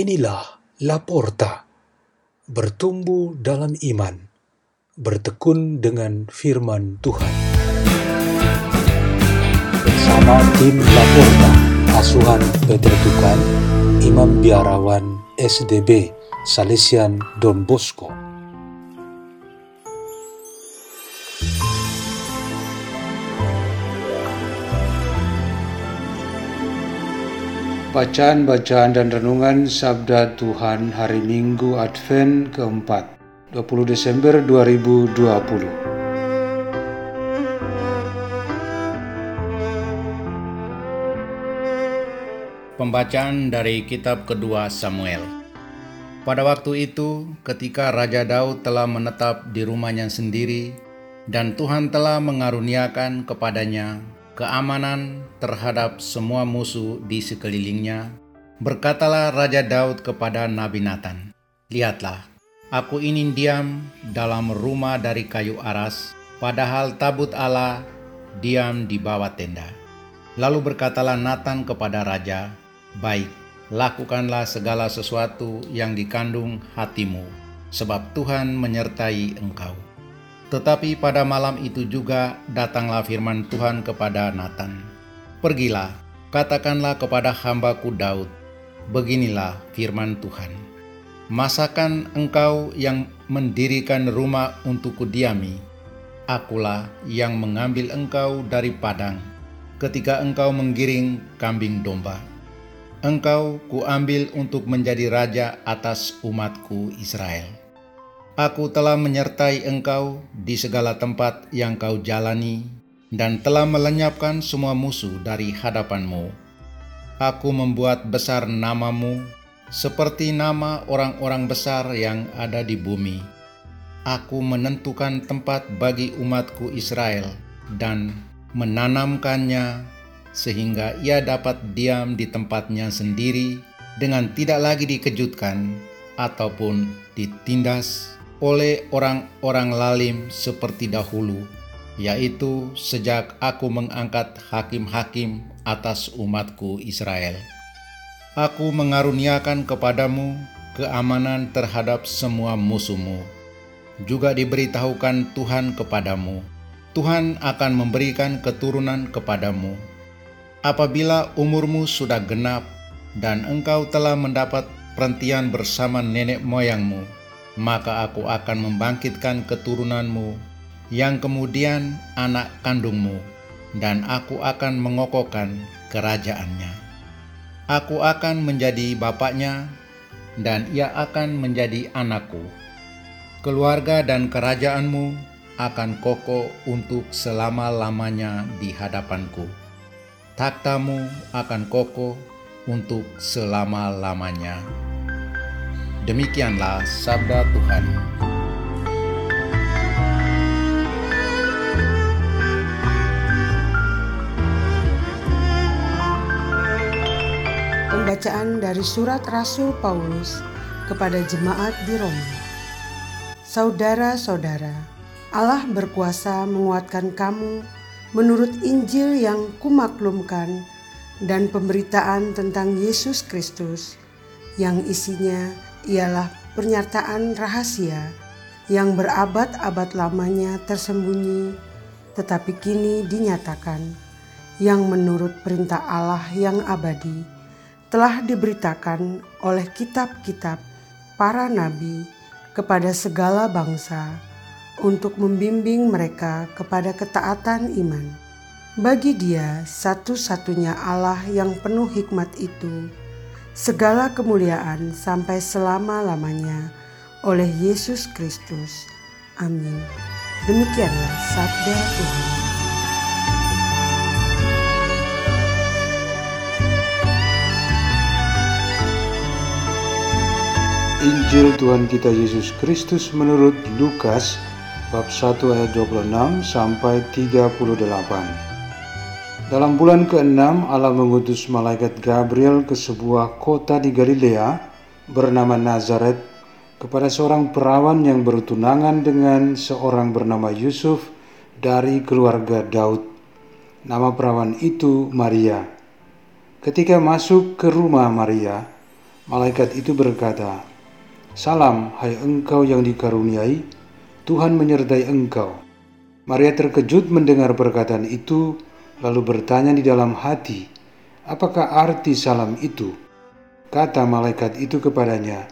Inilah Laporta, bertumbuh dalam iman, bertekun dengan firman Tuhan. Bersama tim Laporta, asuhan Peter Tukan, Imam Biarawan SDB, Salesian Don Bosco. Bacaan-bacaan dan renungan Sabda Tuhan hari Minggu Advent keempat, 20 Desember 2020. Pembacaan dari kitab kedua Samuel. Pada waktu itu, ketika Raja Daud telah menetap di rumahnya sendiri, dan Tuhan telah mengaruniakan kepadanya keamanan terhadap semua musuh di sekelilingnya, berkatalah Raja Daud kepada Nabi Nathan, Lihatlah, aku ini diam dalam rumah dari kayu aras, padahal tabut Allah diam di bawah tenda. Lalu berkatalah Nathan kepada Raja, Baik, lakukanlah segala sesuatu yang dikandung hatimu, sebab Tuhan menyertai engkau. Tetapi pada malam itu juga datanglah firman Tuhan kepada Nathan. Pergilah, katakanlah kepada hambaku Daud, beginilah firman Tuhan. Masakan engkau yang mendirikan rumah untuk kudiami, akulah yang mengambil engkau dari padang, ketika engkau menggiring kambing domba. Engkau kuambil untuk menjadi raja atas umatku Israel. Aku telah menyertai engkau di segala tempat yang kau jalani dan telah melenyapkan semua musuh dari hadapanmu. Aku membuat besar namamu seperti nama orang-orang besar yang ada di bumi. Aku menentukan tempat bagi umatku Israel dan menanamkannya sehingga ia dapat diam di tempatnya sendiri dengan tidak lagi dikejutkan ataupun ditindas oleh orang-orang lalim seperti dahulu, yaitu sejak aku mengangkat hakim-hakim atas umatku Israel. Aku mengaruniakan kepadamu keamanan terhadap semua musuhmu. Juga diberitahukan Tuhan kepadamu, Tuhan akan memberikan keturunan kepadamu. Apabila umurmu sudah genap dan engkau telah mendapat perhentian bersama nenek moyangmu, maka aku akan membangkitkan keturunanmu yang kemudian anak kandungmu, dan aku akan mengokohkan kerajaannya. Aku akan menjadi bapaknya, dan ia akan menjadi anakku. Keluarga dan kerajaanmu akan kokoh untuk selama-lamanya di hadapanku. Takhtamu akan kokoh untuk selama-lamanya. Demikianlah sabda Tuhan. Pembacaan dari surat Rasul Paulus kepada jemaat di Roma. Saudara-saudara, Allah berkuasa menguatkan kamu menurut Injil yang kumaklumkan dan pemberitaan tentang Yesus Kristus yang isinya ialah pernyataan rahasia yang berabad-abad lamanya tersembunyi, tetapi kini dinyatakan, yang menurut perintah Allah yang abadi telah diberitakan oleh kitab-kitab para nabi kepada segala bangsa untuk membimbing mereka kepada ketaatan iman. Bagi Dia, satu-satunya Allah yang penuh hikmat itu segala kemuliaan sampai selama-lamanya oleh Yesus Kristus. Amin. Demikianlah sabda Tuhan. Injil Tuhan kita Yesus Kristus menurut Lukas bab 1 ayat 26 sampai 38. Dalam bulan ke-6 Allah mengutus malaikat Gabriel ke sebuah kota di Galilea bernama Nazaret kepada seorang perawan yang bertunangan dengan seorang bernama Yusuf dari keluarga Daud. Nama perawan itu Maria. Ketika masuk ke rumah Maria, Malaikat itu berkata, Salam, hai engkau yang dikaruniai, Tuhan menyertai engkau. Maria terkejut mendengar perkataan itu, lalu bertanya di dalam hati, apakah arti salam itu? Kata malaikat itu kepadanya,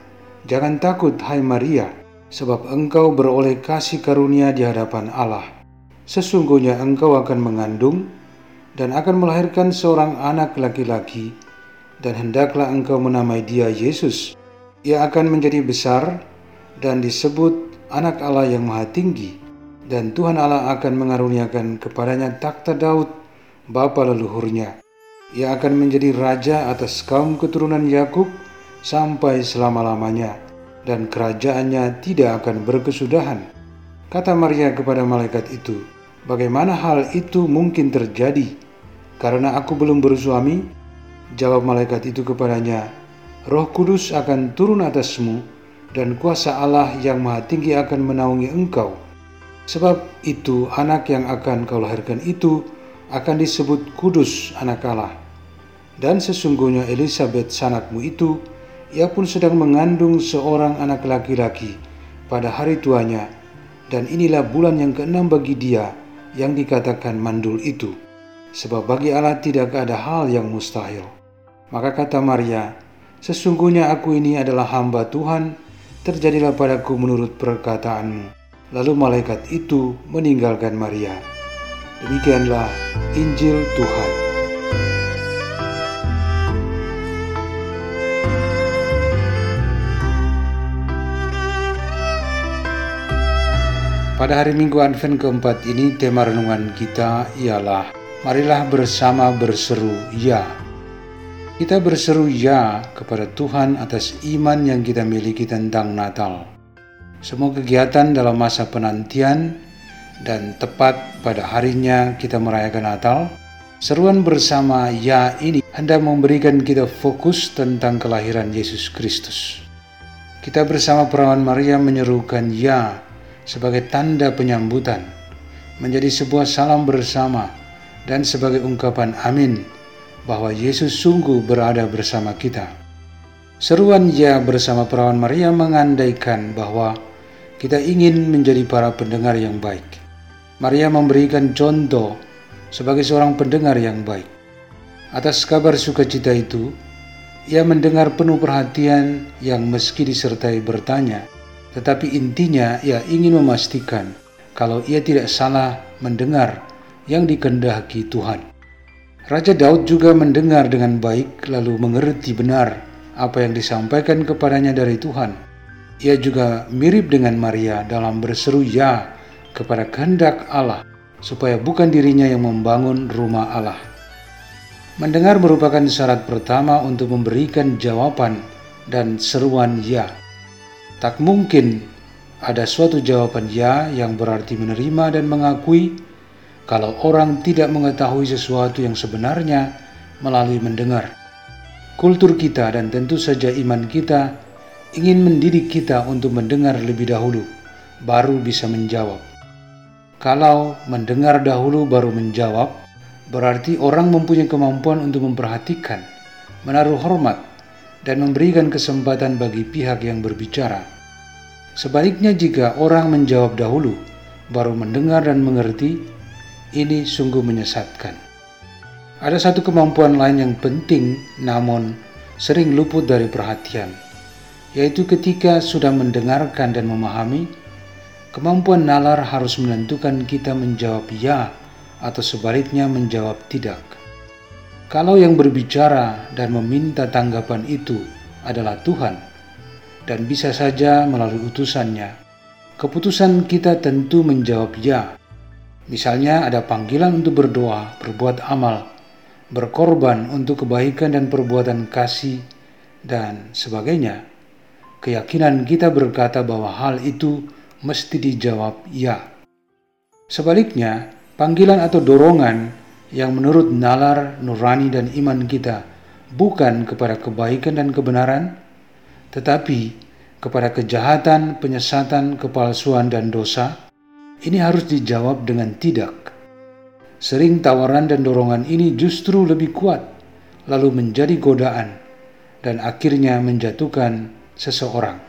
Jangan takut, hai Maria, sebab engkau beroleh kasih karunia di hadapan Allah. Sesungguhnya engkau akan mengandung dan akan melahirkan seorang anak laki-laki, dan hendaklah engkau menamai dia Yesus. Ia akan menjadi besar dan disebut Anak Allah yang Maha Tinggi, dan Tuhan Allah akan mengaruniakan kepadanya takhta Daud, bapa leluhurnya ia akan menjadi raja atas kaum keturunan Yakub sampai selama-lamanya, dan kerajaannya tidak akan berkesudahan. Kata Maria kepada malaikat itu, "Bagaimana hal itu mungkin terjadi? Karena aku belum bersuami." Jawab malaikat itu kepadanya, "Roh Kudus akan turun atasmu, dan kuasa Allah yang Maha Tinggi akan menaungi engkau. Sebab itu, anak yang akan kau lahirkan itu." Akan disebut kudus anak Allah. Dan sesungguhnya Elizabeth sanakmu itu, ia pun sedang mengandung seorang anak laki-laki pada hari tuanya, dan inilah bulan yang keenam bagi dia yang dikatakan mandul itu. Sebab bagi Allah tidak ada hal yang mustahil. Maka kata Maria, Sesungguhnya aku ini adalah hamba Tuhan, terjadilah padaku menurut perkataanmu. Lalu malaikat itu meninggalkan Maria. Demikianlah Injil Tuhan. Pada hari Minggu Advent keempat ini tema renungan kita ialah Marilah bersama berseru ya. Kita berseru ya kepada Tuhan atas iman yang kita miliki tentang Natal. Semua kegiatan dalam masa penantian dan tepat pada harinya kita merayakan Natal, seruan bersama Ya ini hendak memberikan kita fokus tentang kelahiran Yesus Kristus. Kita bersama perawan Maria menyerukan Ya sebagai tanda penyambutan, menjadi sebuah salam bersama dan sebagai ungkapan amin bahwa Yesus sungguh berada bersama kita. Seruan Ya bersama perawan Maria mengandaikan bahwa kita ingin menjadi para pendengar yang baik Maria memberikan contoh sebagai seorang pendengar yang baik. Atas kabar sukacita itu, ia mendengar penuh perhatian yang meski disertai bertanya, tetapi intinya ia ingin memastikan kalau ia tidak salah mendengar yang dikendaki Tuhan. Raja Daud juga mendengar dengan baik lalu mengerti benar apa yang disampaikan kepadanya dari Tuhan. Ia juga mirip dengan Maria dalam berseru ya kepada kehendak Allah, supaya bukan dirinya yang membangun rumah Allah. Mendengar merupakan syarat pertama untuk memberikan jawaban dan seruan "ya". Tak mungkin ada suatu jawaban "ya" yang berarti menerima dan mengakui kalau orang tidak mengetahui sesuatu yang sebenarnya melalui mendengar. Kultur kita dan tentu saja iman kita ingin mendidik kita untuk mendengar lebih dahulu, baru bisa menjawab. Kalau mendengar dahulu baru menjawab, berarti orang mempunyai kemampuan untuk memperhatikan, menaruh hormat, dan memberikan kesempatan bagi pihak yang berbicara. Sebaliknya, jika orang menjawab dahulu, baru mendengar dan mengerti, ini sungguh menyesatkan. Ada satu kemampuan lain yang penting, namun sering luput dari perhatian, yaitu ketika sudah mendengarkan dan memahami Kemampuan nalar harus menentukan kita menjawab ya atau sebaliknya menjawab tidak. Kalau yang berbicara dan meminta tanggapan itu adalah Tuhan, dan bisa saja melalui utusannya, keputusan kita tentu menjawab ya. Misalnya ada panggilan untuk berdoa, berbuat amal, berkorban untuk kebaikan dan perbuatan kasih, dan sebagainya. Keyakinan kita berkata bahwa hal itu mesti dijawab ya. Sebaliknya, panggilan atau dorongan yang menurut nalar, nurani, dan iman kita bukan kepada kebaikan dan kebenaran, tetapi kepada kejahatan, penyesatan, kepalsuan, dan dosa, ini harus dijawab dengan tidak. Sering tawaran dan dorongan ini justru lebih kuat, lalu menjadi godaan, dan akhirnya menjatuhkan seseorang.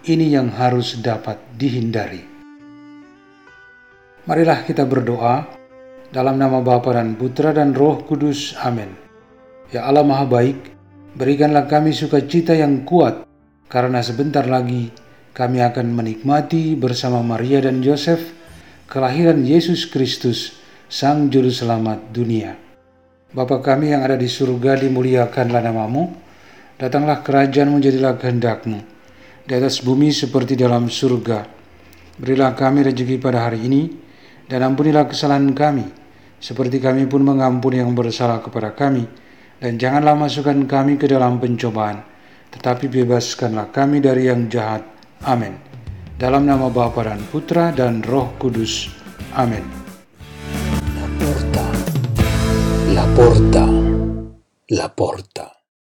Ini yang harus dapat dihindari. Marilah kita berdoa dalam nama Bapa dan Putra dan Roh Kudus. Amin. Ya Allah Maha Baik, berikanlah kami sukacita yang kuat karena sebentar lagi kami akan menikmati bersama Maria dan Yosef kelahiran Yesus Kristus, Sang Juru Selamat dunia. Bapa kami yang ada di surga, dimuliakanlah namamu, datanglah kerajaan menjadilah kehendakmu, di atas bumi seperti dalam surga. Berilah kami rezeki pada hari ini, dan ampunilah kesalahan kami, seperti kami pun mengampuni yang bersalah kepada kami, dan janganlah masukkan kami ke dalam pencobaan, tetapi bebaskanlah kami dari yang jahat. Amin. Dalam nama Bapa dan Putra dan Roh Kudus. Amin. La porta, la porta, la porta.